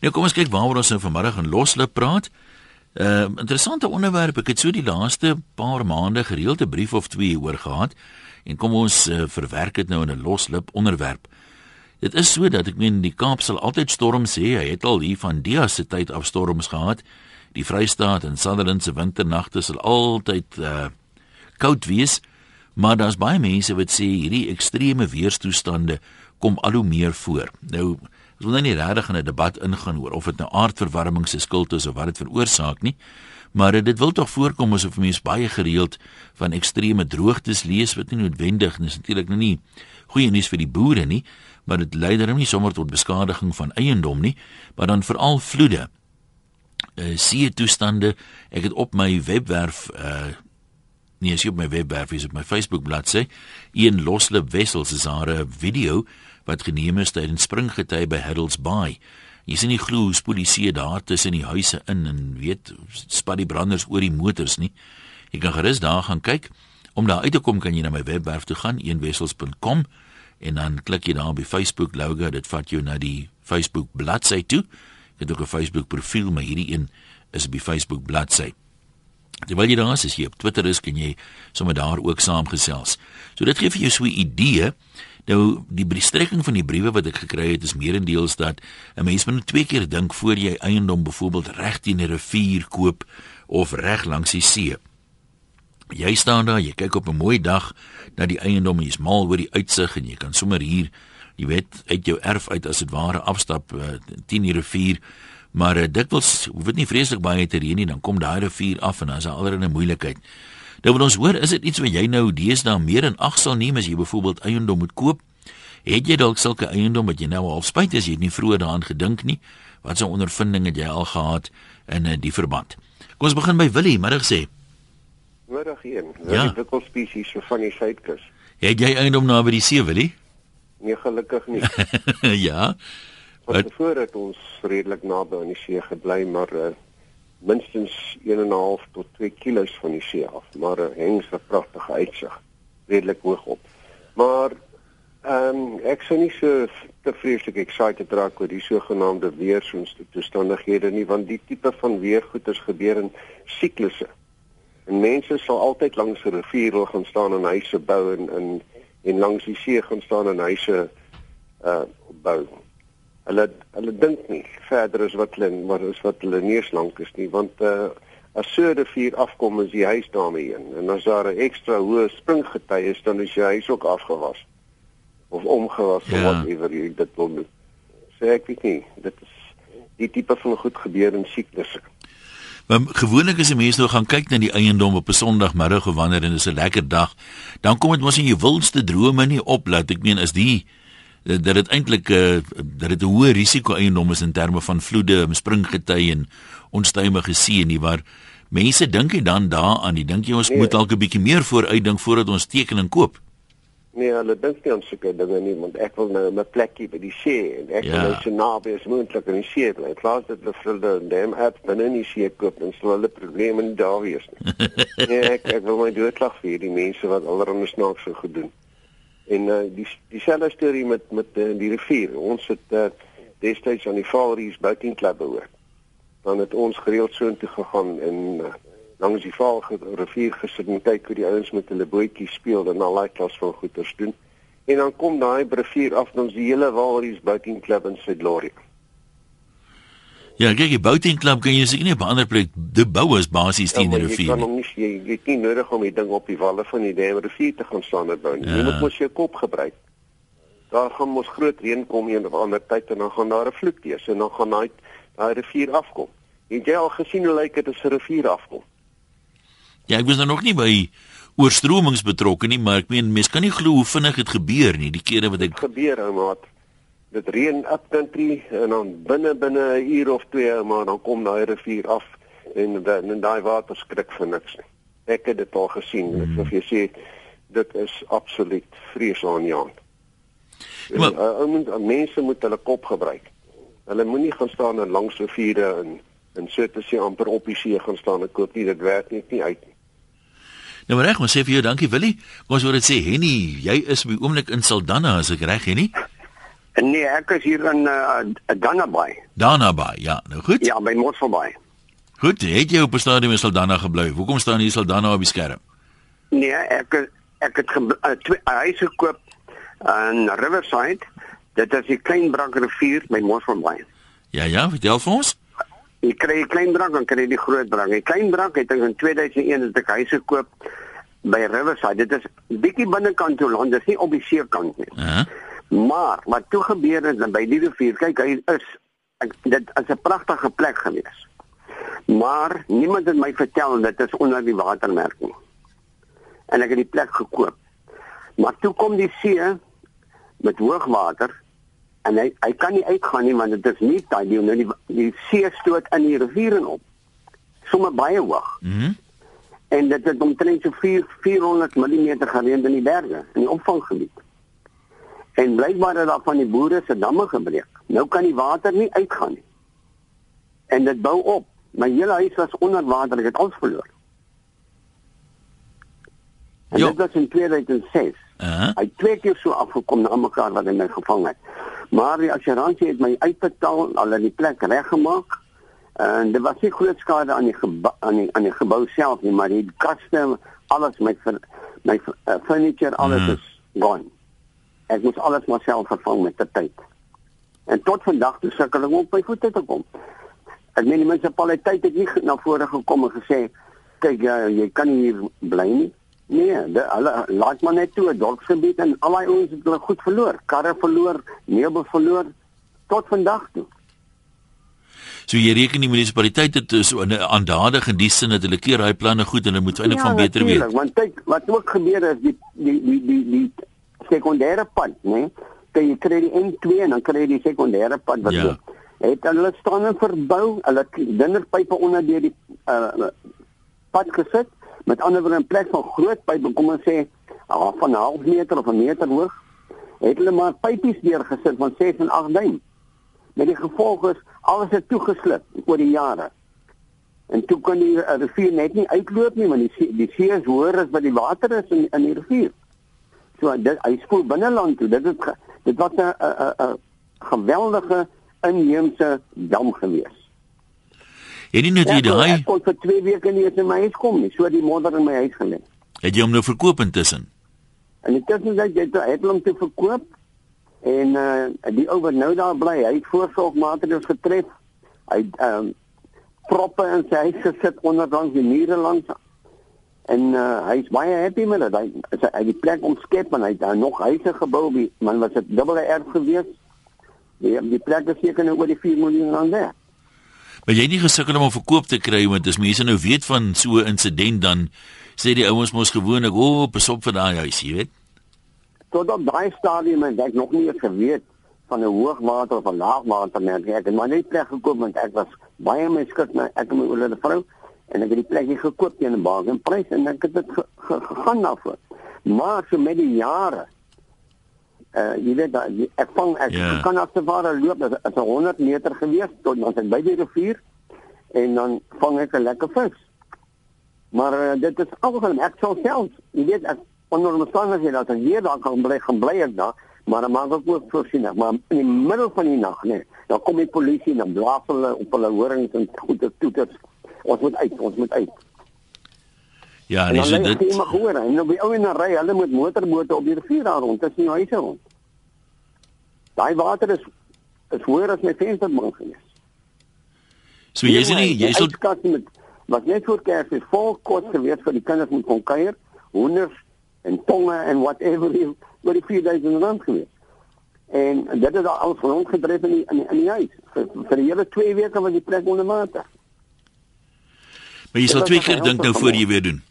Nou kom ons kyk waaroor ons nou vanmiddag in Loslip praat. 'n uh, Interessante onderwerp. Ek het so die laaste paar maande gereeld 'n brief of twee oor gehad en kom ons uh, verwerk dit nou in 'n Loslip onderwerp. Dit is so dat ek meen die Kaap sal altyd storms hê. Hy het al hier van Dia se tyd af storms gehad. Die Vrystaat en Sutherland se winternagte sal altyd uh, koud wees. Maar daar's baie mense wat sê hierdie ekstreme weerstoestande kom al hoe meer voor. Nou Ons wil nou nie regtig in 'n debat ingaan oor of dit nou aardverwarming se skuld is of wat dit veroorsaak nie. Maar dit wil tog voorkom asof mense baie gereeld van ekstreme droogtes lees wat nie noodwendig is natuurlik nou nie goeie nuus vir die boere nie, maar dit lei dan nie sommer tot beskadiging van eiendom nie, maar dan veral vloede. Uh see toestande. Ek het op my webwerf uh as jy op my webwerf is op my Facebook bladsy, een loslip wessels is daar 'n video wat geneem is tydens springgety by Haddles Bay. Jy sien nie glo hoe see daar tussen die huise in en weet spat die branders oor die motors nie. Jy kan gerus daar gaan kyk. Om daar uit te kom kan jy na my webwerf toe gaan eenwessels.com en dan klik jy daar op die Facebook logo, dit vat jou na die Facebook bladsy toe. Ek het ook 'n Facebook profiel, maar hierdie een is op die Facebook bladsy. Terwyl jy daar is, as jy op Twitter is, kan jy sommer daar ook saamgesels. So dit gee vir jou so 'n idee Nou die bestrekking van die briewe wat ek gekry het is meerendeels dat 'n mens moet twee keer dink voor jy eiendom byvoorbeeld reg teen 'n rivier koop of reg langs die see. Jy staan daar, jy kyk op 'n mooi dag na die eiendom en jy's mal oor die uitsig en jy kan sommer hier, jy weet, uit jou erf uit as dit ware afstap uh, teen die rivier. Maar uh, dikwels hoef dit nie vreeslik baie te reën nie, dan kom daai rivier af en dan is daar 'n moeilikheid. Nou wat ons hoor, is dit iets wat jy nou deesdae meer in ag sal neem as jy byvoorbeeld eiendom moet koop? Het jy dalk sulke eiendom wat jy nou al spyt is jy het nie vroeër daaraan gedink nie? Wat 'n ondervinding het jy al gehad in uh, die verband? Kom ons begin by Willie, middag sê. Middag hier. Ja. Die wikkels spesies so van die suidkus. Het jy eiendom naby die see, Willie? Nee, gelukkig nie. ja. Wat voor het ons redelik naby aan die see gebly, maar uh, minstens 1.5 tot 2 km van die see af, maar 'n hengse pragtige uitsig, redelik hoog op. Maar ehm um, ek sou nie so te vreeslik excited raak oor die sogenaamde weerstoestandighede nie, want die tipe van weergoeders gebeur in siklusse. En mense sal altyd langs 'n rivier wil gaan staan en huise bou en in en langs die see gaan staan en huise uh bou hulle hulle dink nie verder as wat hulle maar as wat hulle neus lank is nie want uh, as so 'n rivier afkom is die huis daarmee heen. En as daar 'n ekstra hoë springgety is dan is jou huis ook afgewas of omgewas ja. of wat ewer jy dit wil doen sê ek weet nie dit is die tipe van goed gebeur in siklusse Maar gewoonlik as 'n mens nou gaan kyk na die eiendom op 'n Sondagmiddag of wanneer en dit is 'n lekker dag, dan kom dit mos in jou wildste drome nie op dat ek meen is die dat dit eintlik uh, dat dit 'n hoë risiko eiendom is in terme van vloede, springgety en onstuimige see nie waar mense dink jy dan daaraan, jy dink jy ons nee. moet dalk 'n bietjie meer vooruitdink voordat ons tekening koop. Nee, hulle dink nie aan sulke dinge nie, want ek wil nou 'n plekkie by die see en ek ja. wil nou so naby as moontlik aan die see bly. Klaas dit hulle vrilde en dem het binne in die see koop en sou hulle probleme daar wees nie. nee, ek ek wil my doodlag vir hierdie mense wat allerhande snaakse goed doen. En uh, die dieselfde storie met met uh, die rivier. Ons het uh, destyds aan die Vaalries Boating Club behoort. Dan het ons gereeld so intoe gegaan en uh, langs die Vaal rivier gesit en kyk hoe die ouens met hulle bootjies speel en al daai klas van goeters doen. En dan kom daai rivier af en ons die hele Vaalries Boating Club in sy glorie. Ja, kyk, die boating club kan jy seker nie op 'n ander plek die bou is basies teen ja, die rivier. Jy kan hom nie jy, jy het nie nodig om die ding op die walle van die dam rivier te gaan staan en bou nie. Ja. Jy moet mos jou kop gebruik. Daar gaan mos groot reën kom een of ander tyd en dan gaan daar 'n vloed wees en dan gaan daai daai rivier afkom. Het jy al gesien hoe lyk dit as 'n rivier afkom? Ja, ek was nou nog nie by oorstromings betrokke nie, maar ek meen mense kan nie glo hoe vinnig dit gebeur nie, die kere wat ek gebeur ou maat dit reën up country en dan binne binne 'n uur of twee maar dan kom daai rivier af en dan en daai water skrik vir niks nie. Ek het dit al gesien. Mm. Of jy sê dit is absoluut vreesaanjaend. Maar uh, moet, mense moet hulle kop gebruik. Hulle moenie gaan staan en langs riviere en en so te sê amper op die see gaan staan en koop nie dit werk net nie uit nie. Nou maar reg, ons sê vir jou dankie Willie. Ons wou dit sê Henny, jy is by oomblik in Saldanha as ek reg Henny? Nee, ek is hier in uh, Danabaai. Danabaai, ja, nou goed. Ja, by Mosselbaai. Goed, het jy op 'n stadium in Saldanha gebly? Hoekom staan hier Saldanha op die skerm? Nee, ek ek het 'n uh, huis gekoop in Riverside. Dit is die Klein Brak rivier by Mosselbaai. Ja, ja, vertel vir ons. Jy kry 'n klein brak en kry die groot brak. Die klein brak het in 2001 het ek huis gekoop by Riverside. Dit is bietjie binnekant toe land, dis nie op die seekant nie. Ja. Uh -huh. Maar wat toe gebeur het by die rivier, kyk hy is ek, dit is 'n pragtige plek gewees. Maar niemand het my vertel dit is onder die watermerk nie. En ek het die plek gekoop. Maar toe kom die see met hoogwater en hy hy kan nie uitgaan nie want dit is nie daai die nou die, die see stoot in die rivier in op. Sommige baie hoog. Mhm. Mm en dit het omtrent so 4 400 mm gereën in die berge in die opvanggebied. En blykbaar het daar van die boere se damme gebreek. Nou kan die water nie uitgaan nie. En dit bou op. My hele huis was onder water, ek het alles verloor. En Jo. dit was in 2006. Uh -huh. Hy het twee keer so afgekom na mekaar wat hy my gevang het. Maar die assuransie het my uitbetaal, al in die plek reggemaak. En dit was nie groot skade aan die aan die aan die gebou self nie, maar die kaste, alles my vir my uh, furniture, alles Mhm. is gone. Ek moes alles maar self vervang met die tyd. En tot vandag toe sukkel ek om op my voete te kom. Ek meen die munisipaliteit het nie na vore gekom en gesê, kyk ja, jy kan nie hier bly nie. Nee, de, hulle laat maar net toe 'n dorpsgebied en al daai ouens het hulle goed verloor, karre verloor, meubels verloor tot vandag toe. So jy reken die munisipaliteit het so 'n aandadig in die sin dat hulle keer daai planne goed en hulle moet eintlik van beter natuurlijk, weet. Want kyk, wat ook gebeur is die die die die, die sekondêre pad, né? Kyk jy kry die N2 en dan kry jy die sekondêre pad wat Ja. loop. Het hulle staan en verbou, hulle het dinnerpype onder deur die uh, pad gesit met ander woorde in plek van groot pype kom ons sê ah, van 'n half meter of 'n meter hoog het hulle maar pypies neergesit van 6 en 8 duim. Met die gevolg is alles het toegeslip oor die jare. En toe kan die uh, rivier net nie uitloop nie want die see, die see is hoër as wat die water is in in die rivier. So dit hy spoel binneland toe. Dit is ge, dit was 'n 'n 'n geweldige inheemse dam gewees. Jy nie net Ja, hier so, daai ek kon vir 2 weke nie eens in my huis kom nie. So die modder in my huis gelê. het jy hom nou verkoop intussen. En intussen het jy het het hom te verkoop en uh die ou wat nou daar bly, hy het voorsorgmaatreëls getref. Hy het ehm um, proppe in sy huis gesit onder langs die mure langs en uh hy's baie happy met dit. Hy hy hy die plek omskep en hy het daar nog huise gebou, die man was dit dubbele erf gewees. Die die plek is seker nou oor die 4 miljoen rand werd. Maar jy het nie gesukkel om hom verkoop te kry want as mense nou weet van so 'n insident dan sê die ouens mos gewoonlik, "O, oh, pas op vir daai huis, jy weet." tot op daai stadium het ek nog nie eens geweet van 'n hoogwater of 'n laagwatermerk nie. Ek het maar net plek gekoop want ek was baie my skik my ek en my oulede vrou en ek het die plek hier gekoop teen 'n bargain prys en ek het dit ge, ge, gegaan daarvoor. Maar so met die jare uh jy weet dat ek vang ek Ja. yeah. kan as te ware loop dit is 'n 100 meter gewees tot ons ek by die rivier en dan vang ek 'n lekker vis. Maar uh, dit is algemeen ek sal self, jy weet ek onder omstandighede dat ek hier daar kan bly, gaan bly ek daar, maar dan maak ek ook voorsiening, maar in die middel van die nag, nee, dan kom die polisie en dan blaas hulle op hulle horings en goeie toeters. Ons moet uit, ons moet uit. Ja, En nee, ek dit nie maar hoor en dan by ou en ry, hulle met motorbote op die rivier daar rond, tussen die huise rond. Daai water is is hoër as my vensterbank gewees. so jy's nie jy sal skat met wat net voor Kersfees vol kos gewees vir die kinders moet kon kuier, hoenders en tonge en whatever jy oor die 4000 rand gewees. En dit het al rondgedryf in die, in die, in die huis vir, vir die hele 2 weke was die plek onder water. Maar jy sal twee keer dink nou voor jy weer doen.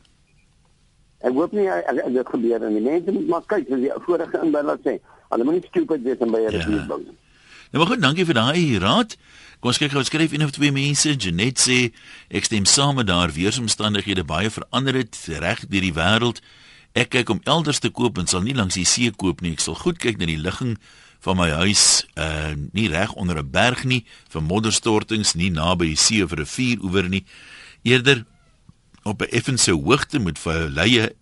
Ek hoop nie ek, ek, dit gebeur en die mense moet maar kyk soos die vorige inbeller sê. Hulle moet nie stupid wees en by 'n Ja. rivier bou nie. Nou maar goed, dankie vir daai raad. Kom ons kyk gou, skryf een of twee mense. Janet sê ek stem saam met daar weeromstandighede baie verander het reg deur die wêreld. Ek kyk om elders te koop en sal nie langs die see koop nie. Ek sal goed kyk na die ligging van my huis, uh nie reg onder 'n berg nie, vir modderstortings nie naby die see of rivier oewer nie. Eerder op 'n effense hoogte met valleie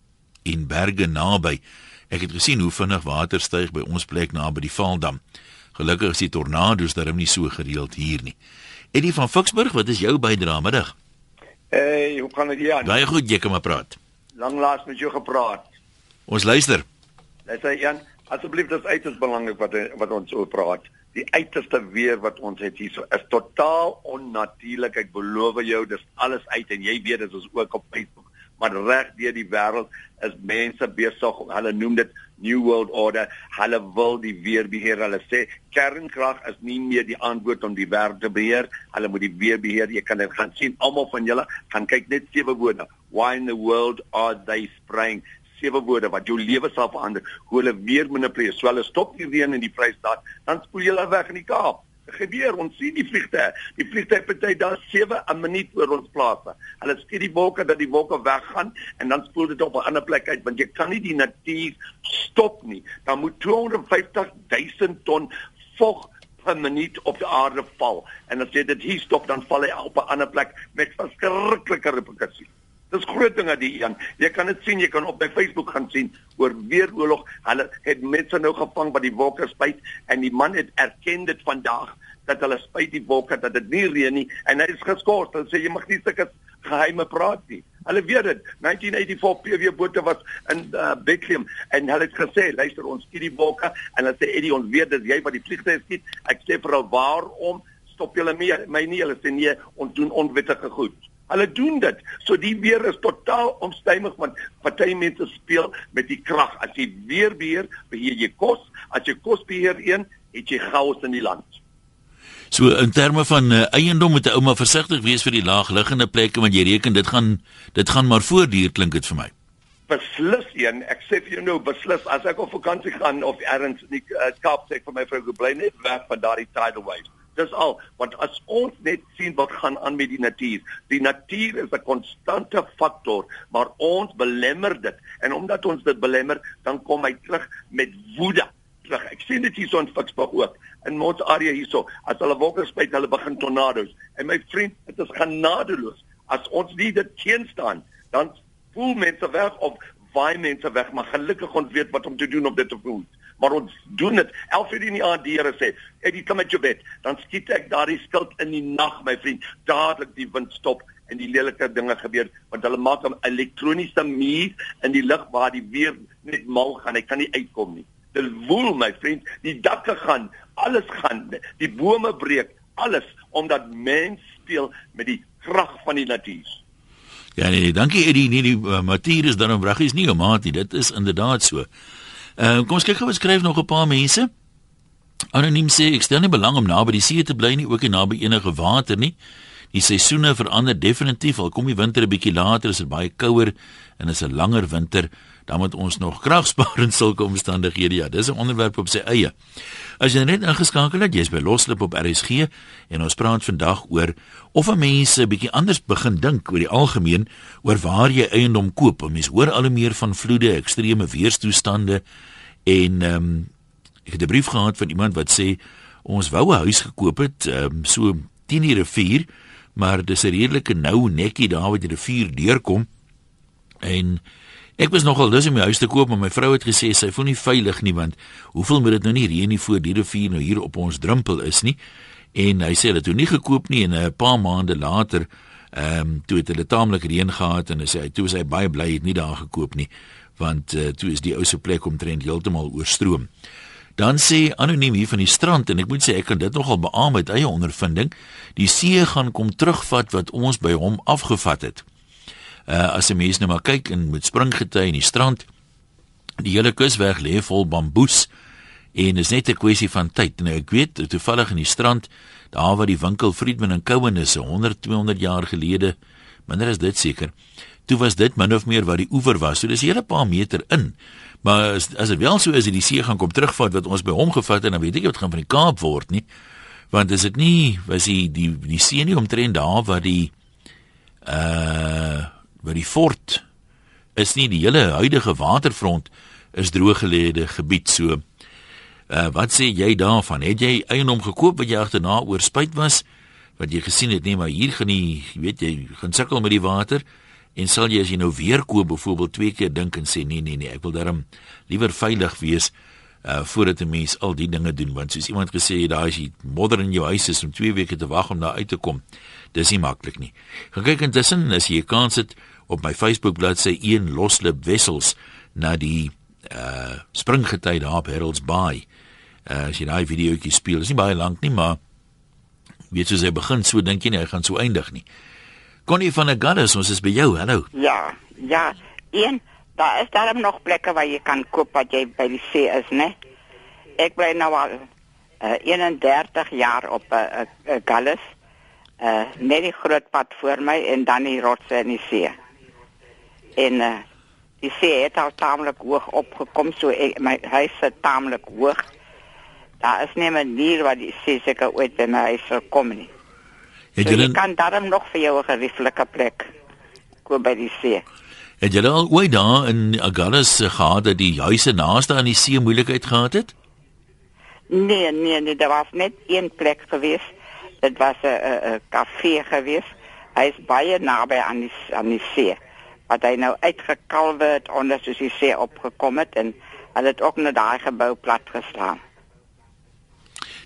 en berge naby. Ek het gesien hoe vinnig water styg by ons plek naby die Vaaldam. Gelukkig is die tornado's darem nie so gereeld hier nie. Eddie van Ficksburg, wat is jou bydrae middag? Hey, hoe kan dit gaan? Baie goed, jy kan maar praat. Langlaas met jou gepraat. Ons luister. Luister Jan, asseblief dis uiters belangrik wat wat ons oor praat. Die uiterste weer wat ons het hier is totaal onnatuurlik. Ek beloof jou, dis alles uit en jy weet dit is ook op Facebook. Maar reg deur die wêreld is mense besig, hulle noem dit New World Order. Hulle wil die weer beheer. Hulle sê kernkrag is nie meer die antwoord om die wêreld te beheer. Hulle moet die weer beheer. Jy kan dit gaan sien. Almal van julle gaan kyk net sewe woorde. Why in the world are they spraying? Sewe woorde wat jou lewe sal verander. Hoe hulle weer manipuleer. So hulle stop die reën in die Vrystaat, dan spoel hulle weg in die Kaap. Gebeur ons sien die vliegtye. Die vliegtye party daar 7 'n minuut oor ons plase. Hulle skiet die wolke dat die wolke weggaan en dan spoel dit op 'n ander plek uit want jy kan nie die natuur stop nie. Dan moet 250 000 ton vog per minuut op die aarde val. En as jy dit hier stop dan val hy op 'n ander plek met verskriklike reperkusies Dis groot dinge die een. Jy kan dit sien, jy kan op my Facebook gaan sien oor weer oorlog. Hulle het mense nou gevang by die wolke spuit en die man het erken dit vandag dat hulle spuit die wolke dat dit nie reën nie en hy is geskort. Hulle sê jy mag nie sulke geheime praat nie. Hulle weet dit. 1984 PW bote was in uh, Bethlehem en hulle het gesê, luister ons skiet die wolke en hulle sê Eddie ons weet dit jy wat die vliegtuie skiet. Ek sê vir hulle waarom stop julle my nie? Hulle sê nee, ons doen onwettige goed. Hulle doen dit. So die weer is totaal onstuimig want party mense speel met die krag. As jy weer beheer, beheer jy kos. As jy kos beheer een, het jy chaos in die land. So in terme van uh, eiendom moet 'n ouma versigtig wees vir die laagliggende plekke want jy reken dit gaan dit gaan maar voortduur klink dit vir my. Beslis een, ek sê vir jou nou beslis as ek op vakansie gaan of ergens in die uh, Kaap sê vir my vrou bly net weg van daardie tidal waves. Dis al want as ons net sien wat gaan aan met die natuur. Die natuur is 'n konstante faktor, maar ons belemmer dit. En omdat ons dit belemmer, dan kom hy terug met woede terug. Ek sien dit hierso in Ficksburg ook. In ons area hierso, as hulle wolke spuit, hulle begin tornado's. En my vriend, dit is genadeloos. As ons nie dit teenstaan, dan voel mense weg of waai mense weg, maar gelukkig ons weet wat om te doen om dit te voed maar ons doen dit. 11 uur in die aand die Here sê ek kom met jou bed dan skiet ek daardie skild in die nag my vriend. Dadelik die wind stop en die lelike dinge gebeur want hulle maak 'n elektroniese muur in die lug waar die weer net mal gaan. Hy kan nie uitkom nie. Dit woel my vriend. Die dakke gaan alles gaan die bome breek alles omdat mens speel met die krag van die natuur. Ja nee, dankie Eddie, nee die uh, Matthies dan om reg is nie om maat nie. Dit is inderdaad so. Ehm uh, kom ons kyk gou wat skryf nog 'n paar mense. Anoniem sê ek stel nie belang om naby die see te bly nie, ook nie naby enige water nie. Die seisoene verander definitief. Al kom die winter 'n bietjie later, is dit baie kouer en is 'n langer winter, dan moet ons nog krag spaar in sulke omstandighede. Ja, dis 'n onderwerp op sy eie. As jy net ingeskakel het, jy's by Loslip op RSG en ons praat vandag oor of 'n mens 'n bietjie anders begin dink oor die algemeen oor waar jy eiendom koop. Mense hoor al hoe meer van vloede, ekstreme weerstoestande en ehm um, ek het 'n brief gehad van iemand wat sê ons wou 'n huis gekoop het ehm um, so teen die rivier, maar dis 'n redelike nou nekkie daar waar die rivier deurkom en Ek was nogal lus om my huis te koop, maar my vrou het gesê sy voel nie veilig nie want hoeveel moet dit nou nie reën nie voor die rivier nou hier op ons drempel is nie. En hy sê hulle het toe nie gekoop nie en 'n paar maande later ehm um, toe het hulle taamlik reën gehad en hy sê toe is hy baie bly het nie daar gekoop nie want uh, toe is die ou se plek omtrent heeltemal oorstroom. Dan sê anoniem hier van die strand en ek moet sê ek kan dit nogal beamoen met eie ondervinding. Die see gaan kom terugvat wat ons by hom afgevat het uh, as 'n mens nou maar kyk en met springgety in die strand die hele kusweg lê vol bamboes en is net 'n kwessie van tyd. Nou ek weet toevallig in die strand daar waar die winkel Friedman en Cowan is 100 200 jaar gelede minder is dit seker toe was dit min of meer waar die oewer was. So dis 'n hele paar meter in. Maar as, as dit wel so is dat die see gaan kom terugvat wat ons by hom gevat het dan weet ek wat gaan van die Kaap word nie. Want is dit nie was die die die see nie omtrent daar waar die uh by die fort is nie die hele huidige waterfront is drooggelede gebied so. Uh wat sê jy daarvan? Het jy eiendom gekoop wat jy agterna oor spyt was wat jy gesien het nee maar hier gaan nie weet jy gaan sukkel met die water en sal jy as jy nou weer koop byvoorbeeld twee keer dink en sê nee nee nee ek wil darm liewer veilig wees uh voordat 'n mens al die dinge doen want soos iemand gesê het daai is die modder in jou huis is om 2 weke te wag om daar uit te kom. Dis nie maklik nie. Gaan kyk intussen as jy 'n kans het op my Facebook bladsy een loslip wessels na die uh springgety daar op Harold's Bay. Uh as jy daai videoetjie speel, is nie baie lank nie, maar weet jy as hy begin so dink jy nie hy gaan so eindig nie. Connie van der Galles, ons is by jou. Hallo. Ja, ja, een daar is daar nog plekke waar jy kan koop wat jy by die see is, né? Ek bly nou al uh, 31 jaar op 'n uh, uh, Galles. Uh net die groot pad voor my en dan die rotse in die see. En uh die see het al taamlik hoog opgekom, so ek, my huis is taamlik hoog. Daar is nie 'n manier waar die see seker ooit by my huis sal kom nie. Het So jy kan daarom nog vir jou 'n gerieflike plek koop by die see. het julle al ooit daar in Agulhas uh, gehad dat die huise naaste aan die see moeilikheid gehad het? Nee, nee, nee, daar was net een plek gewees. Dit was 'n 'n kafee gewees. Hy is baie naby aan die aan die see. Wat hy nou uitgekalwe het onder soos die see opgekom het en hulle het ook net daai gebou plat geslaan.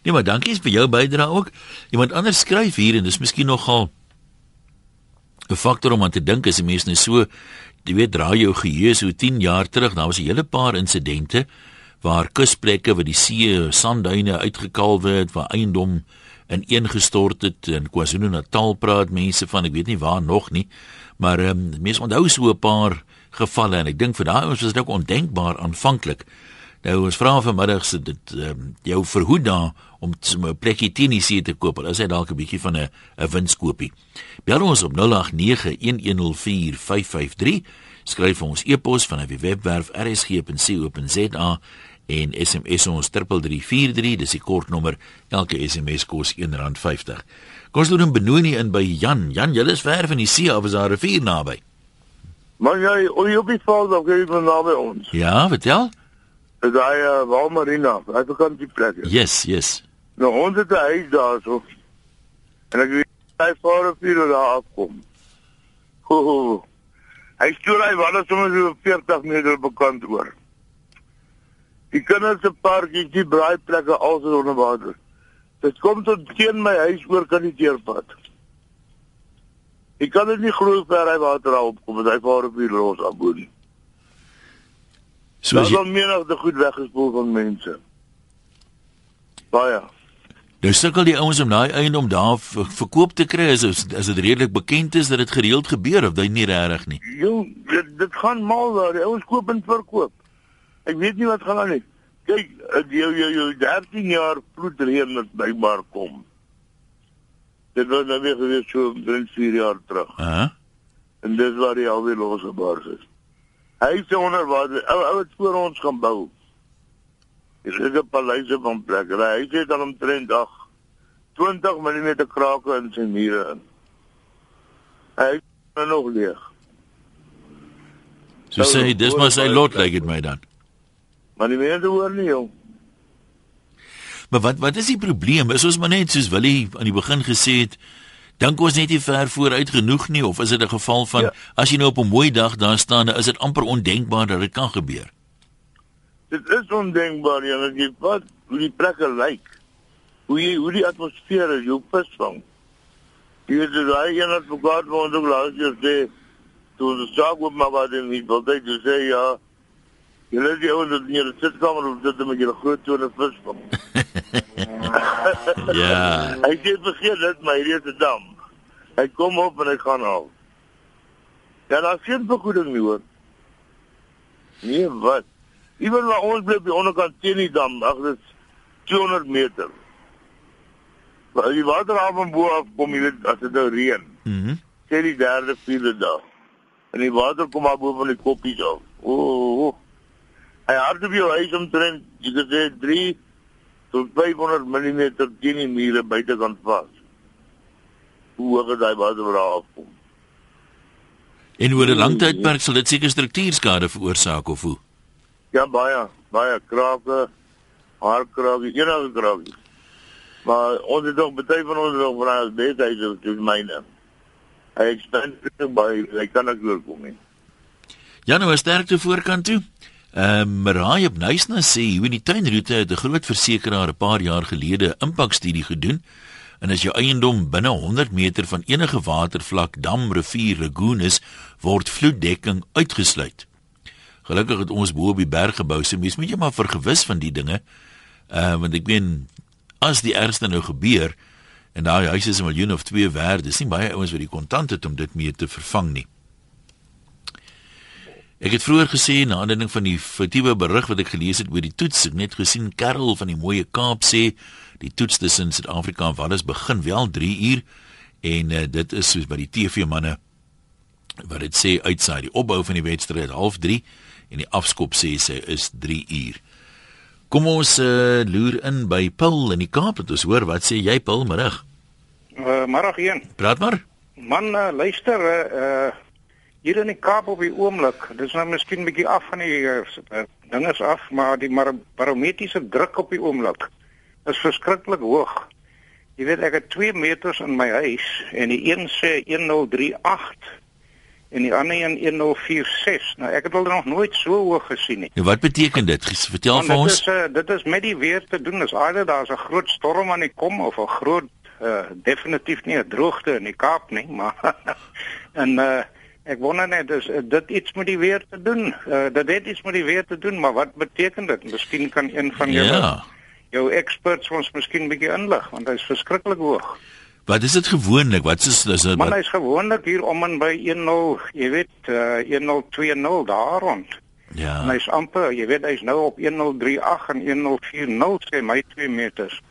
Nee, maar dankie vir jou bydrae ook. Iemand anders skryf hier en dis miskien nogal 'n faktor om aan te dink as 'n mens nou so, jy weet, draai jou geheue so 10 jaar terug, daar was 'n hele paar insidente waar kusplekke waar die see sandduine uitgekalwe het, waar eiendom ineengestort het in KwaZulu-Natal praat mense van ek weet nie waar nog nie, maar ehm um, mense onthou so 'n paar gevalle en ek dink vir daai ouens was dit ook ondenkbaar aanvanklik. Nou ons vra vanmiddag se dit ehm um, jou verhoed daar om 'n plekkie see te koop. Hulle sê dalk 'n bietjie van 'n 'n winskoopie. Bel ons op 0891104553. Skryf ons e-pos van die webwerf rsg.co.za en SMS ons 3343, dis die kortnommer. Elke SMS kos R1.50. Kom ons doen 'n benoeming in by Jan. Jan, jy is ver van die see af, is daar 'n rivier naby? Maar jy, o, jy op die val of jy van naby ons. Ja, vertel. Dis daai uh, Walmarina, hy kan die plek. is. Yes, yes. Nou ons het 'n huis daarso. En ek weet hy voor op hier daar afkom. Ho, ho. Hy stuur hy wat sommer so 40 meter bekant oor. Die kinders se parkie, die braaiplekke is onder water. Dit kom tot teen my huis oor kan die teerpad. Ek kan dit nie glo ver hy water daar opkom, want hy vaar op hier los aboon. So as is jy al menigte goed weggespoel van mense. Baie. nou sukkel die ouens om daai eiendom daar ver- verkoop te kry, is is dit redelik bekend is dat dit gereeld gebeur of dit nie regtig nie. Jo, dit, dit gaan mal daar. Die ouens koop en verkoop. Ek weet nie wat gaan aan nie. Kyk, jou jou jou 13 jaar vloedreën wat bybaar kom. Dit was nou weer gewees so 3 4 jaar terug. Hæ? En dis waar die alweer losgebars is. Hy sê onder water, ou ou het voor ons gaan bou. Dis 'n paleise van plek. Hy sê dan omtrent dag 20 mm krake in sy mure in. Hy is nou nog leeg. So sê dis maar sy lot lyk dit my dan. Maar die mense hoor nie jong. Maar wat wat is die probleem? Is ons maar net soos Willie aan die begin gesê het, dink ons net nie ver vooruit genoeg nie of is dit 'n geval van Ja. as jy nou op 'n mooi dag daar staan, is dit amper ondenkbaar dat dit kan gebeur. Dit is ondenkbaar jong, as jy wat hoe die plekke lyk. Hoe jy hoe die atmosfeer is, jou visvang. Jy weet daai een advokaat wat ons ook laas jaar sê toe ons saak op maar wat in die wil dit sê ja. Julle die ouens wat in julle sitkamer of dit met julle groot tone visvang. Ja. Hy sê vergeet dit my hierdie 'n dam. Hy kom op en hy gaan af. Ja, daar is geen vergoeding nie hoor. Nee, wat? Ewen waar ons bly op die onderkant teen die dam, ag dit is 200 meter. Maar die water af van bo af kom, jy weet as dit nou reën, Mhm. Mm sê die derde vierde dag. En die water kom maar bo van die koppies af. O. Oh, oh. Hy hardop jou huis omtrent, jy kan sê 3 tot 500 mm teen die mure buitekant vas. Hoe hoog is daai water wat daar afkom? En oor 'n lang tydperk sal dit seker struktuurskade veroorsaak of hoe? Ja, baie, baie krake, haarkrake, enige krake. Maar ons het ook baie van ons nog vra as besigheid soos myne. Hy ekspand baie, hy kan ek oorkom nie. Ja, nou sterkte voorkant toe. Ehm uh, Marai op Nysna sê hoe die tuinroete het 'n groot versekeraar 'n paar jaar gelede 'n impakstudie gedoen en as jou eiendom binne 100 meter van enige watervlak, dam, rivier, lagoon is, word vloeddekking uitgesluit. Gelukkig het ons bo op die berg gebou, so mens moet jy maar vergewis van die dinge. Uh want ek meen as die ergste nou gebeur en daai huis is 'n miljoen of 2 werd, dis nie baie ouens wat die kontant het om dit mee te vervang nie. Ek het vroeër gesê na aanleiding van die foutiewe berig wat ek gelees het oor die toets, ek net gesien Karel van die mooie Kaap sê die toets tussen Suid-Afrika en Wallis begin wel 3 uur en uh, dit is soos by die TV manne wat dit sê uitsaai die opbou van die wedstryd half 3 en die afskop sê sy is 3 uur. Kom ons uh, loer in by Paul in die Kaap en ons hoor wat sê jy Paul middag. Uh, middag een. Praat maar. Man uh, luister uh, uh hier in die Kaap op die oomblik, dis nou miskien bietjie af van die uh, dinges af, maar die mar barometriese druk op die oomblik is verskriklik hoog. Jy weet ek het 2 meters in my huis en die een sê 1038 en die ander een 1046. Nou ek het al nog nooit so hoog gesien nie. En wat beteken dit? Vertel Want vir ons. Dit is uh, dit is met die weer te doen. Is either daar's 'n groot storm aan die kom of 'n groot uh, definitief nie 'n droogte in die Kaap nie, maar en uh Ek wonder net is dit iets met die weer te doen. Uh, dit het iets met die weer te doen, maar wat beteken dit? Miskien kan een van julle Ja. jou experts ons miskien bietjie inlig want hy's verskriklik hoog. Wat is dit gewoonlik? Wat is is dit? Maar hy's gewoonlik hier om en by 10, jy weet, uh, 1020 daar rond. En Ja. hy's amper, jy weet, hy's nou op 1038 en 1040 sê my 2 meters.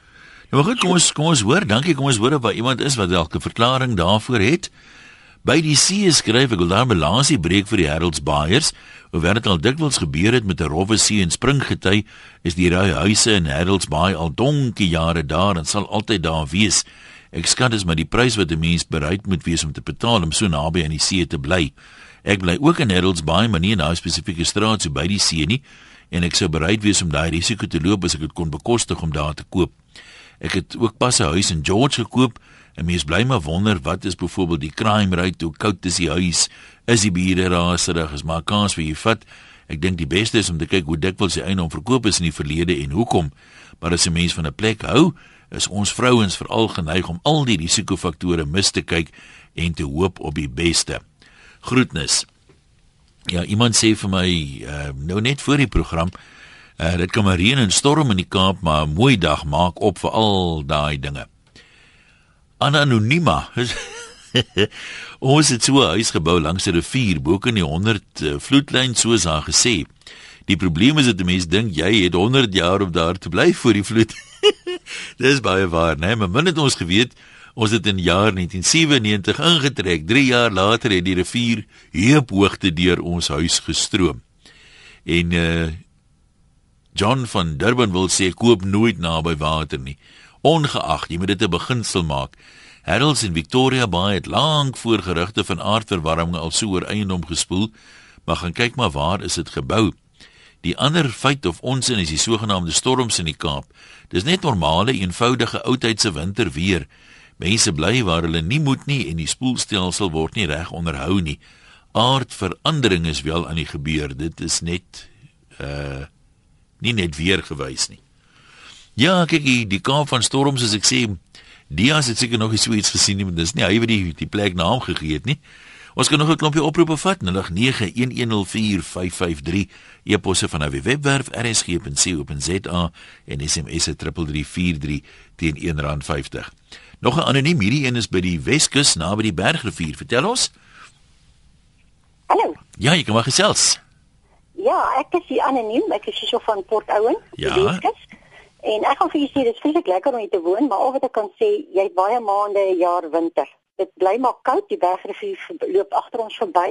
Ja, maar goed, kom ons kom ons hoor. Dankie. Kom ons hoor of daar iemand is wat dalk 'n verklaring daarvoor het. By die see skryf ek daar balansie breek vir die Heralds Buyers. Hoewel dit al dikwels gebeur het met 'n rowwe see en springgety, is die ry huise in Heralds Bay al donkie jare daar en sal altyd daar wees. Ek skat dis maar die prys wat 'n mens bereid moet wees om te betaal om so naby aan die see te bly. Ek bly ook in Heralds Bay, maar nie in daai spesifieke straat so by die see nie en ek sou bereid wees om daai risiko te loop as ek dit kon bekostig om daar te koop. Ek het ook pas 'n huis in George gekoop en mens bly maar wonder wat is byvoorbeeld die crime rate, hoe koud is die huis, is die bure raserig, is maar kans vir jy vat. Ek dink die beste is om te kyk hoe dikwels die eiendom verkoop is in die verlede en hoekom. Maar as 'n mens van 'n plek hou, is ons vrouens veral geneig om al die risikofaktore mis te kyk en te hoop op die beste. Groetnis. Ja, iemand sê vir my uh, nou net voor die program Uh, dit kan maar reën en storm in die Kaap, maar 'n mooi dag maak op vir al daai dinge. Anonima. Ons het so 'n huis gebou langs 'n rivier, bo in die 100 uh, vloedlyn soos haar gesê. Die probleem is dat mense dink jy het 100 jaar om daar te bly voor die vloed. Dis baie waar, né? Maar min het ons geweet ons het in jaar 1997 ingetrek. 3 jaar later het die rivier heuphoogte deur ons huis gestroom. En uh John van Durban wil sê koop nooit naby water nie. Ongeag, jy moet dit 'n beginsel maak. Harold's in Victoria Bay het lank voor gerugte van aardverwarming al so oor eiendom gespoel, maar gaan kyk maar waar is dit gebou. Die ander feit of onsin is die sogenaamde storms in die Kaap. Dis net normale, eenvoudige oudheidse winterweer. Mense bly waar hulle nie moet nie en die spoelstelsel word nie reg onderhou nie. Aardverandering is wel aan die gebeur. Dit is net uh nie net weer gewys nie. Ja, kyk die, die Kaap van storms as ek sê, Dias het seker nog nie so iets gesien nie, maar dis nie hy wat die die plek naam gegee het nie. Ons kan nog 'n klompie oproepe vat 0911045553 e-posse van our webwerf rsg.co.za en SMS se 3343 teen R1.50. Nog 'n anoniem hierdie een is by die Weskus naby die Bergrivier. Vertel ons. Hallo. Ja, jy kan maar gesels. Ja, ek is hier anoniem. Ek is hier so van Port Owen, Ja. die Weskus. En ek gaan vir julle sê dit is vreeslik lekker om hier te woon, maar al wat ek kan sê, jy het baie maande 'n jaar winter. Dit bly maar koud, die bergrivier loop agter ons verby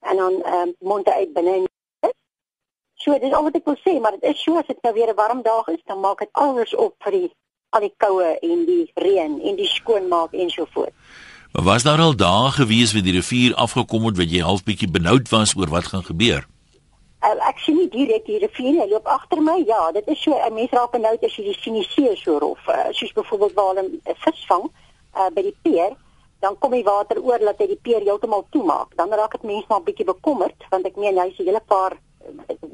en dan ehm um, monte uit binne in So dis al wat ek wil sê, maar dit is so as dit nou weer 'n warm dag is, dan maak dit alles op vir die al die koue en die reën en die skoonmaak en so voort. Maar was daar al dae gewees waar die rivier afgekom het wat jy half bietjie benoud was oor wat gaan gebeur? Uh, ek sien nie direk die rivier nie, hy loop agter my. Ja, dit is so 'n mens raak benoud as jy die sien die see so rof, uh, soos byvoorbeeld waar hulle 'n vis vang uh, by die peer, dan kom die water oor dat hy die peer heeltemal toemaak. Dan raak dit mense maar 'n bietjie bekommerd want ek meen hy's 'n hele paar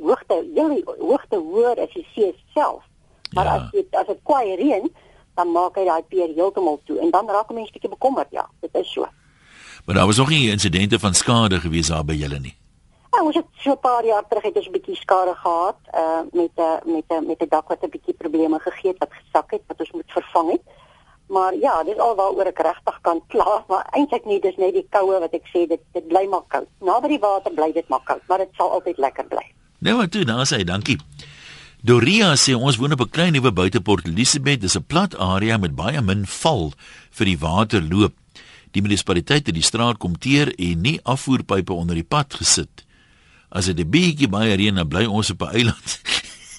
hoogte, jy hoogte hoër as die see self. Maar Ja. as dit as dit kwaai reën, dan maak hy daai pier heeltemal toe en dan raak 'n mens bietjie bekommerd, ja. Dit is so. Maar daar was nog nie insidente van skade gewees daar by julle nie. Ja, ons het so 'n paar jaar terug het ons 'n bietjie skade gehad uh met 'n met 'n met 'n dak wat 'n bietjie probleme gegee het wat gesak het wat ons moet vervang het. Maar ja, dis al waaroor ek regtig kan kla, maar eintlik nie, dis net die koue wat ek sê dit dit bly maar koud. Naby die water bly dit maar koud, maar dit sal altyd lekker bly. Nou maar toe, daar sê hy, dankie. Doria sê ons woon op 'n klein nuwe buite Port Elizabeth, dis 'n plat area met baie min val vir die waterloop. Die munisipaliteit het die straat kom teer en nie afvoerpype onder die pad gesit. As dit 'n bietjie baie reën, dan bly ons op 'n eiland.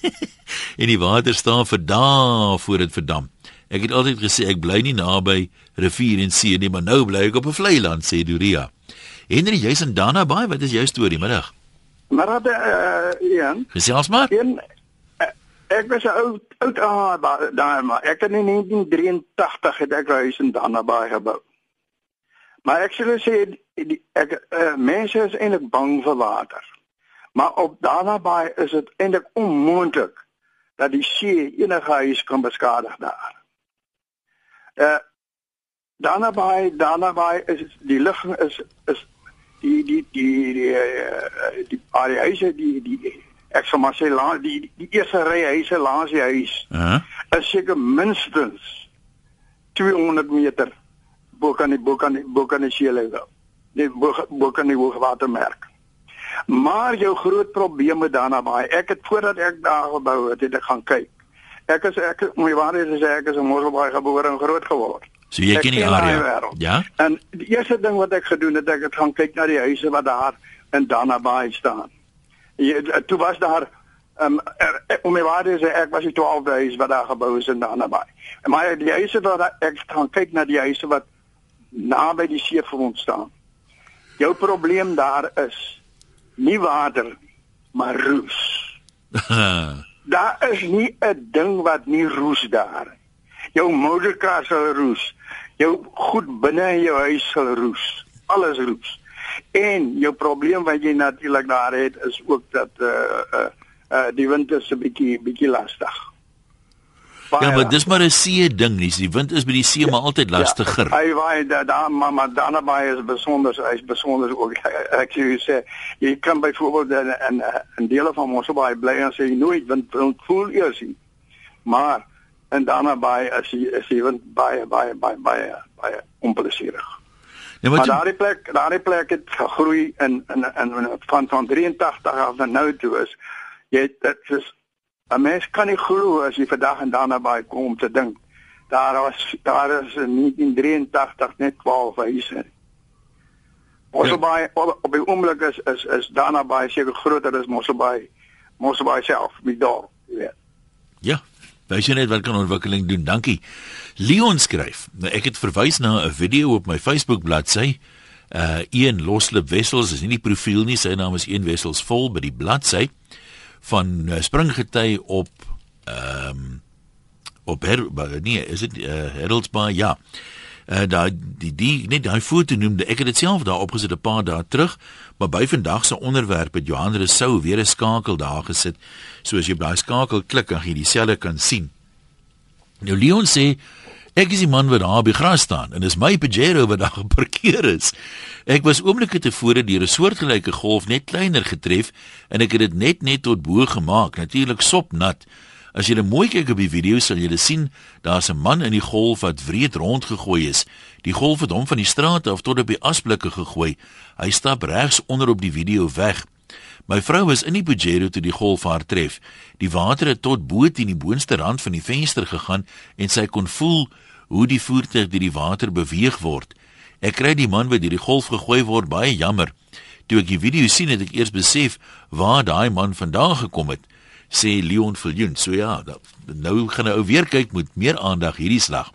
en die water staan vir dae voor dit verdam. Ek het altyd gesê ek bly nie naby rivier en see nie, maar nou bly ek op 'n vlei land, sê Doria. Henry, jy's in Dana Bay, wat is jou storie middag? Maar dat uh, Ian, Gesels maar. een uh, ek was 'n oud oud ah, daar maar ek het in 1983 het ek 'n huis in Danabaai gebou. Maar ek sê sê die ek uh, mense is eintlik bang vir water. Maar op Danabaai is dit eintlik onmoontlik dat die see enige huis kan beskadig daar. Uh Danabaai, Danabaai is die ligging is is die die die die uh, die die huise die die ek sal maar sê la, die die eerste ry huise langs die huis Uh -huh. is seker minstens 200 meter bo kan die bo kan die bo kan die see level. Nee, bo bo kan die hoogwatermerk. Maar jou groot probleem met daarna baie. Ek het voordat ek daar gebou het, het ek gaan kyk. Ek is ek moet jy waarheid sê ek is in Mosselbaai gebore en groot geword. So jy Ek ken die area. Ja? En die eerste ding wat ek gedoen het, ek het gaan kyk na die huise wat daar in Danabaai staan. Jy, toe was daar um, er, er, om my waarde sê ek was die 12de huis wat daar gebou is in Danabaai. Maar die huise wat ek gaan kyk na die huise wat naby die seefront staan. Jou probleem daar is nie water maar roes. Daar is nie 'n ding wat nie roes daar. Jou motorkar sal roes. Jou goed binne in jou huis sal roes. Alles roes. En jou probleem wat jy natuurlik daar het is ook dat uh uh, uh die wind is 'n bietjie bietjie lastig. Ja, Baie maar dis maar 'n see ding nie. Die wind is by die see maar altyd lastiger. Ja, hy waai daar da, maar maar daarna baie is besonder, hy's besonder ook. Ek sê jy sê jy kan byvoorbeeld in in, in dele van Mosselbaai bly en sê jy nooit wind wind voel eers nie. Maar en daarna baie as jy as jy wind baie baie baie baie baie onplesierig. Ja, Maar daardie plek, daardie plek het gegroei in in in, in van van 83 af na nou toe is jy dit is 'n mens kan nie glo as jy vandag en daarna by kom om te dink daar was daar is in 1983 net 12 huise. Mosselbaai op, op die oomblik is is is daarna by seker groter as Mosselbaai Mosselbaai self, die dorp, jy weet. ja, wys jy net wat kan ontwikkeling doen. Dankie. Leon skryf. Nou ek het verwys na 'n video op my Facebook bladsy. Uh een loslip wessels is nie die profiel nie. Sy naam is een wessels vol by die bladsy van uh, springgety op ehm um, op her, nee, is dit uh, Heraldsbaai? Ja. Uh daai die die net daai foto noemde. Ek het dit self daar opgesit 'n paar dae terug, maar by vandag se onderwerp het Johan Rousseau weer 'n skakel daar gesit. So as jy op daai skakel klik, dan gaan jy dieselfde kan sien. Nou Leon sê ek is die man wat daar die gras staan en dis my Pajero wat daar geparkeer is. Ek was oomblikke tevore deur 'n soortgelyke golf net kleiner getref en ek het dit net net tot bo gemaak, natuurlik sopnat. As jy mooi kyk op die video sal jy sien daar's 'n man in die golf wat wreed rondgegooi is. Die golf het hom van die straat af tot op die asblikke gegooi. Hy stap regs onder op die video weg. My vrou was in die Pajero toe die golf haar tref. Die water het tot bo teen die boonste rand van die venster gegaan en sy kon voel hoe die voertuig deur die water beweeg word. Ek kry die man wat deur die golf gegooi word baie jammer. Toe ek die video sien het ek eers besef waar daai man vandaan gekom het, sê Leon Viljoen. So ja, nou gaan 'n ou weer kyk met meer aandag hierdie slag.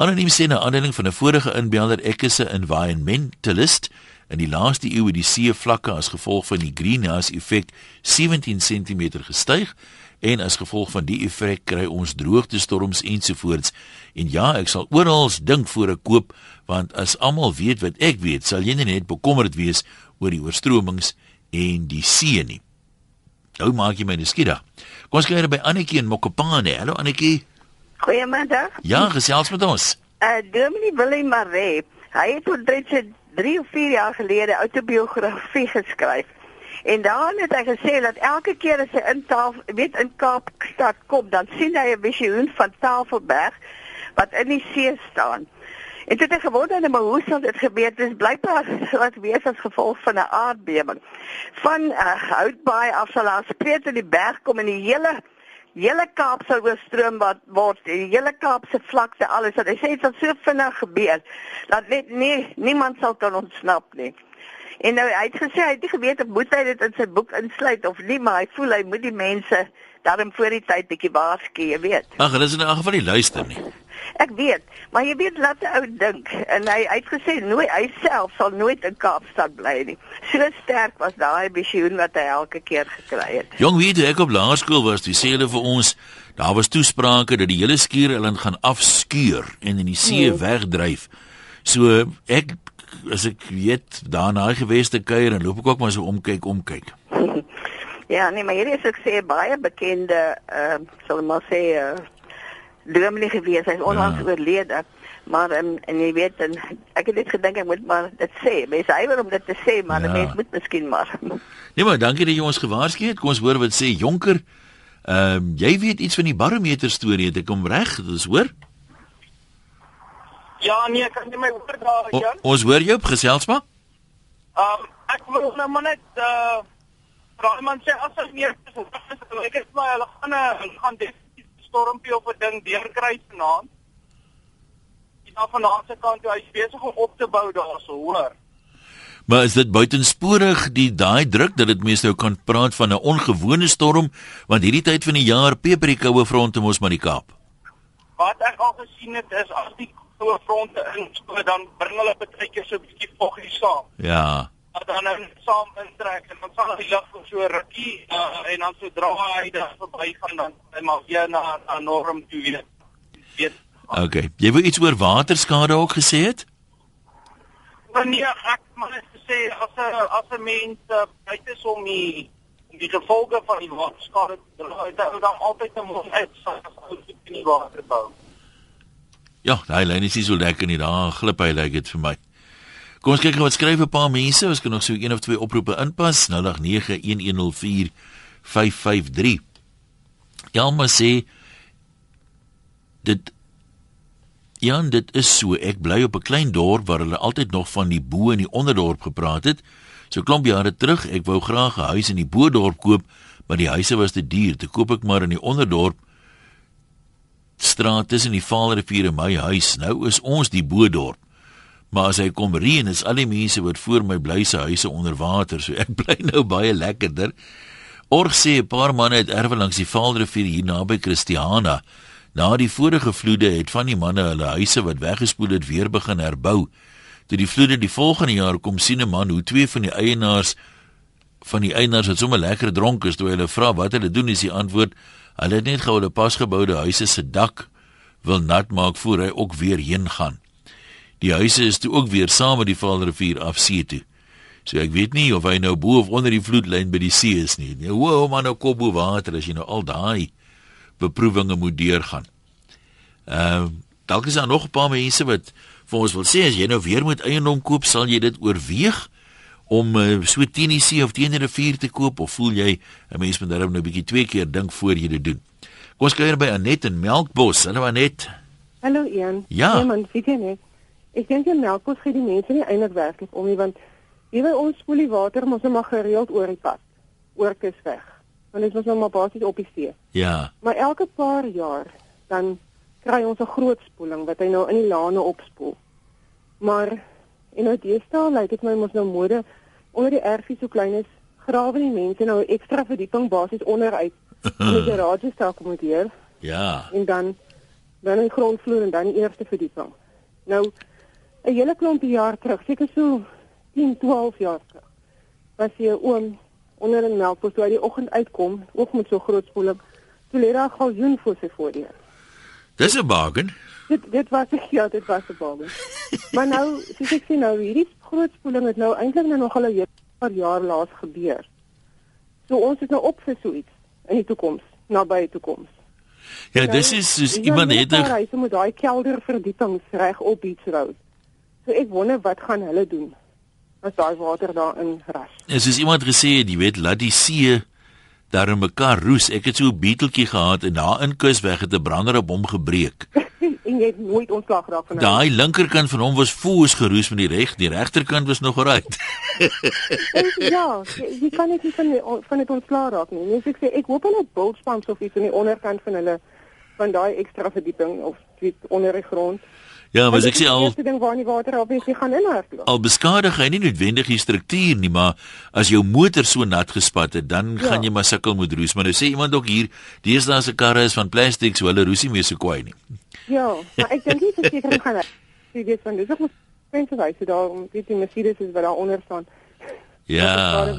Anoniem sê na aanleiding van 'n vorige inbeller ek is 'n environmentalist in die laaste eeu het die seevlakke as gevolg van die greenhouse effek 17 cm gestyg en as gevolg van die effek kry ons droogtestorms ensovoorts. En ja, ek sal oral dink voor ek koop want as almal weet wat ek weet, sal jy nie net bekommerd wees oor die oorstromings en die see nie. Nou maak jy my nuuskierig. Kom ons kyk by Annetjie in Mokopane. Hallo Annetjie. Goeiemiddag. Ja, gesels met ons. Uh Dominee Willem Maree, hy het tot 3 of 4 jaar gelede autobiografie geskryf. En daarin het hy gesê dat elke keer as hy in tafel, weet in Kaapstad kom, dan sien hy 'n visioen van Tafelberg wat in die see staan. En dit het gewonder en maar hoe sou dit gebeur? Dit is blykbaar wat wees as gevolg van 'n aardbewing. Van uh, Houtbaai af sal daar spreek in die berg kom en die hele hele Kaap sou oorstroom wat word. Die hele Kaap se vlakte alles. Hy sê dit sal so vinnig gebeur dat net nie niemand sal kan ontsnap nie. En nou hy het gesê hy het nie geweet of moet hy dit in sy boek insluit of nie, maar hy voel hy moet die mense daarom voor die tyd bietjie waarsku, jy weet. Ag, hulle is in 'n geval nie luister nie. Ek weet, maar jy weet laat ou dink en hy hy het gesê nooit hy self sal nooit in Kaapstad bly nie. So sterk was daai visioen wat hy elke keer gekry het. Jong, weet jy, ek op laerskool was, dis sê hulle vir ons, daar was toesprake dat die hele skiereiland gaan afskuur en in die see hmm. wegdryf. So ek as ek weet daarna geweste kuier en loop ek ook maar so omkyk omkyk. ja, nee, maar hierdie is ek sê baie bekende ehm uh, sal maar sê uh, dominee gewees. Hy's onlangs ja. oorlede. Maar en, en jy weet en ek het net gedink ek moet maar dit sê. Mense hy wil om dit te sê, maar ja. mense moet miskien maar. Nee maar dankie dat jy ons gewaarsku het. Kom ons hoor wat sê Jonker. Ehm um, jy weet iets van die barometer storie, het ek hom reg? Dis hoor? Ja, nee, kan jy my hoor daar, Jan? O, ons hoor jou op geselsma? Ehm um, ek wil nou maar net uh eh, vra man sê as ek meer is, ek is maar hulle gaan hulle gaan dit stormpie of 'n ding deurkry vanaand. Dis nou vanaand se kant toe hy besig om op te bou daarso, hoor. Maar is dit buitensporig die daai druk dat dit mense nou kan praat van 'n ongewone storm want hierdie tyd van die jaar peper die koue fronte mos maar die Kaap. Wat ek al gesien het is as die koue fronte inspoor dan bring hulle baie keer so 'n bietjie voggie saam. Ja dat dan nou saam intrek en dan sal hy lig so rukkie uh, en dan sodra hy daar verby gaan dan hy maar weer na 'n norm toe weer. weet. Okay. Jy wou iets oor waterskade ook gesê het? Nee, ek maar net sê as 'n as 'n mens uh, buite som die die gevolge van die waterskade dra, dan dan altyd 'n mooi uitsak as ou in die water bou. Ja, daai lyn is nie so lekker nie. Daar glip hy lyk dit vir my. Kom ons kyk wat skryf 'n paar mense. Ons kan nog so een of twee oproepe inpas. 0891104553. Jalma sê dit Ja, dit is so. Ek bly op 'n klein dorp waar hulle altyd nog van die bo en die onderdorp gepraat het. So klomp jare terug, ek wou graag 'n huis in die bo-dorp koop, maar die huise was te duur. Te koop ek maar in die onderdorp straat tussen die Vaalrivier en my huis. Nou is ons die bo-dorp. Maar as hy kom reën is al die mense wat voor my bly se huise onder water, so ek bly nou baie lekkerder. Org sê 'n paar manne het erwe langs die Vaalrivier hier naby Christiana. Na die vorige vloede het van die manne hulle huise wat weggespoel het weer begin herbou. Toe die vloede die volgende jaar kom sien 'n man hoe twee van die eienaars van die eienaars het sommer lekker dronk is toe hulle vra wat hulle doen is die antwoord hulle het net gou hulle pasgeboude huise se dak wil nat maak voor hy ook weer heen gaan. Die huise is toe ook weer saam met die Vaalrivier af see toe. So ek weet nie of hy nou bo of onder die vloedlyn by die see is nie. Nee, hoe man nou kom bo water as jy nou al daai beproewinge moet deurgaan. Ehm uh, dalk is daar nog 'n paar mense wat vir ons wil sê as jy nou weer moet eiendom koop, sal jy dit oorweeg om uh, so teen die see of teen die rivier te koop of voel jy 'n mens moet daarom nou 'n bietjie twee keer dink voor jy dit doen. Kom ons kyk by Anet in Melkbos. Hallo Anet. Hallo Ian. Ja. Nee man, weet jy net Ek dink die melkkos gee die mense nie eintlik werklik om nie want ewe ons spoel die water mos net maar gereeld oor die pad. Oor kus weg. Want dit was nou maar basies op die see. Ja. Maar elke paar jaar dan kry ons 'n groot spoeling wat hy nou in die lane opspoel. Maar en nou deesdae lyk dit my mos nou mode onder die erfie so klein is grawe die mense nou ekstra verdieping basies onderuit in die garage sta akkommodeer. Ja. En dan dan die grondvloer en dan die eerste verdieping. Nou 'n hele klomp jaar terug, seker so 10, 12 jaar terug. Was jy oom onder 'n melkbos toe hy die oggend uitkom, ook met so groot spoeling. Toe lê daar 'n galjoen voor sy voordeur. Dis 'n bargain. Dit dit was ek ja, dit was 'n bargain. maar nou, soos ek sê nou, hierdie groot spoeling het nou eintlik nou nog al 'n paar jaar laas gebeur. So ons is nou op vir so iets in die toekoms, naby toekoms. Ja, dis is soos Ja, iemand het daar 'n Hy moet daai kelderverdiepings reg op Beach Road. So ek wonder wat gaan hulle doen as daai water daarin ras. is soos iemand gesê het, jy weet, laat die see daar in mekaar roes. Ek het so 'n beeteltjie gehad en daar in Kusweg het 'n brander op hom gebreek. en jy het nooit ontslag geraak van hom. Daai linkerkant van hom was foos geroes met die reg, die regterkant was nog reg. ja, jy, jy kan net nie van die, van dit ontslaa raak nie. So ek sê ek hoop hulle bultspans of iets in die onderkant van hulle van daai ekstra verdieping of iets onder die grond. Ja, maar ek is sê die al eerste ding waar die water obviously gaan inhardloop. al beskadig hy nie noodwendig die struktuur nie, maar as jou motor so nat gespat het, dan Ja. gaan jy maar sukkel met roes. Maar nou sê iemand ook hier, deesdae se karre is van plastiek, so hulle roes nie meer so kwaai nie. Ja, maar ek dink nie verseker gaan hy. Jy weet van dis ook mos wys so daar weet die Mercedes is wat daar onder staan. Ja.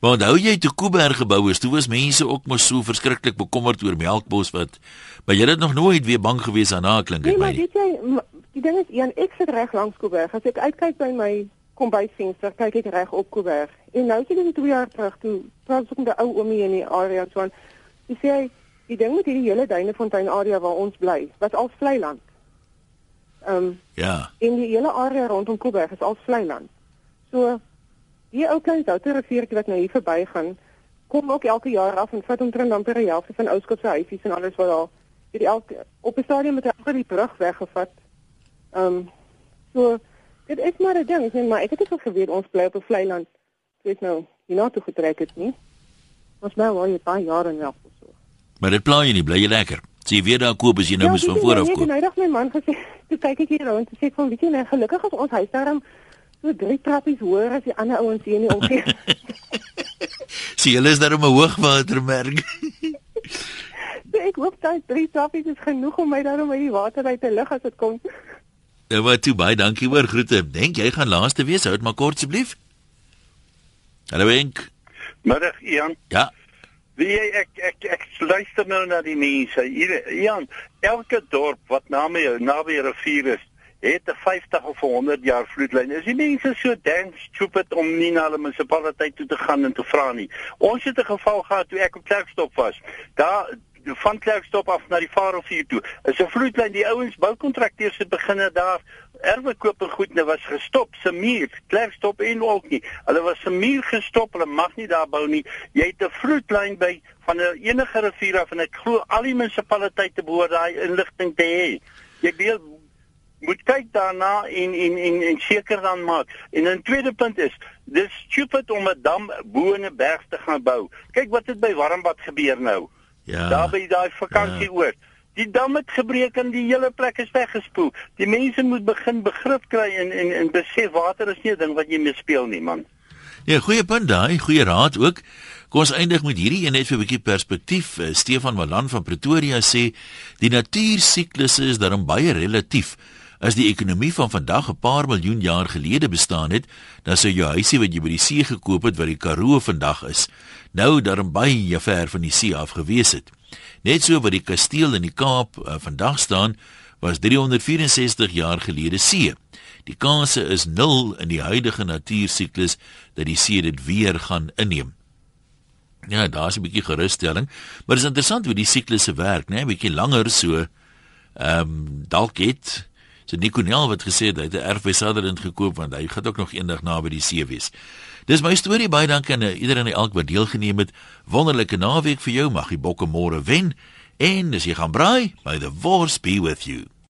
Maar onthou jy toe Kuiberg gebou is, toe was mense ook mos so verskriklik bekommerd oor melkbos wat maar jy het nog nooit weer bang gewees daarna klink Nee, dit maar my. nie. weet jy, die ding is een, ek sit reg langs Koeberg. As ek uitkyk by my kombuisvenster, kyk ek reg op Koeberg. En nou sien ek 2 jaar terug toe, praat ek met 'n ou oomie in die area en so aan. Hy sê hy, die ding met hierdie hele Duinefontein area waar ons bly, wat al vlei land. Ehm um, Ja. en die hele area rondom Koeberg is al vlei land. So die ou klein Souter riviertjie wat nou hier verbygaan, kom ook elke jaar af en vat omtrent dan per helfte van Ouskop se huisies en alles wat daar hierdie elke op 'n stadium met elke die brug weggevat. Ehm um, so dit is maar 'n ding, ek meen maar ek het ook al geweet ons bly op 'n vlei land. Dis nou hierna toe getrek het nie. Ons bly al hier baie jare in elk geval. Maar dit pla jy nie, bly jy lekker. Sê weer daar koop as jy nou Ja, weet van voor af koop. Ek het nou my man gesê, toe kyk ek hier rond en sê ek van weet jy nee, gelukkig is ons huis daarom so drie trappies hoër as die ander ouens hier in die omgewing. Sien julle is daar 'n hoogwatermerk. so ek hoop daai drie trappies is genoeg om my daarom uit die water uit te lig as dit kom. Nou wat toe baie dankie hoor groete. Dink jy gaan laaste wees? Hou dit maar kort asseblief. Hallo Henk. Middag Ian. Ja. Wie jy ek ek ek luister nou na die mense. Ian, elke dorp wat naby naby 'n rivier is, het 'n 50 of 'n 100 jaar vloedlyn. Is die mense so damn stupid om nie na hulle munisipaliteit toe te gaan en te vra nie. Ons het 'n geval gehad toe ek op Klerksdorp was. Daar van Klerksdorp af na die Vaalrivier toe. Is 'n vloedlyn die ouens boukontrakteurs het beginne daar erwe koop en goed, nou was gestop se muur, Klerksdorp en ook nie. Hulle was se muur gestop, hulle mag nie daar bou nie. Jy het 'n vloedlyn by van 'n enige rivier af en ek glo al die munisipaliteite behoort daai inligting te hê. Jy deel moet kyk daarna en en en en seker dan maak. En 'n tweede punt is, dis stupid om 'n dam bo in 'n berg te gaan bou. Kyk wat het by Warmbad gebeur nou. Ja. Daar by daai vakansieoord. Die dam het gebreek en die hele plek is weggespoel. Die mense moet begin begrip kry en en en besef water is nie 'n ding wat jy mee speel nie, man. Ja, goeie punt daai, goeie raad ook. Kom ons eindig met hierdie een net vir 'n bietjie perspektief. Eh, Stefan Malan van Pretoria sê die natuursiklusse is daarom baie relatief. As die ekonomie van vandag 'n paar miljoen jaar gelede bestaan het, dan sou jou huisie wat jy by die see gekoop het wat die Karoo vandag is, nou daarom baie ver van die see af gewees het. Net so wat die kasteel in die Kaap uh, vandag staan, was 364 jaar gelede see. Die kanse is nul in die huidige natuursiklus dat die see dit weer gaan inneem. Ja, daar's 'n bietjie gerusstelling, maar dit is interessant hoe die siklusse werk, né? 'n Bietjie langer so. Ehm um, dalk het so Nico Nel wat gesê het hy het 'n erf by Sutherland gekoop want hy gaan ook nog eendag naby die see wees. Dis my storie baie dankie aan iedereen en elk wat deelgeneem het. Wonderlike naweek vir jou. Mag die bokke môre wen. En as jy gaan braai, by the wars be with you.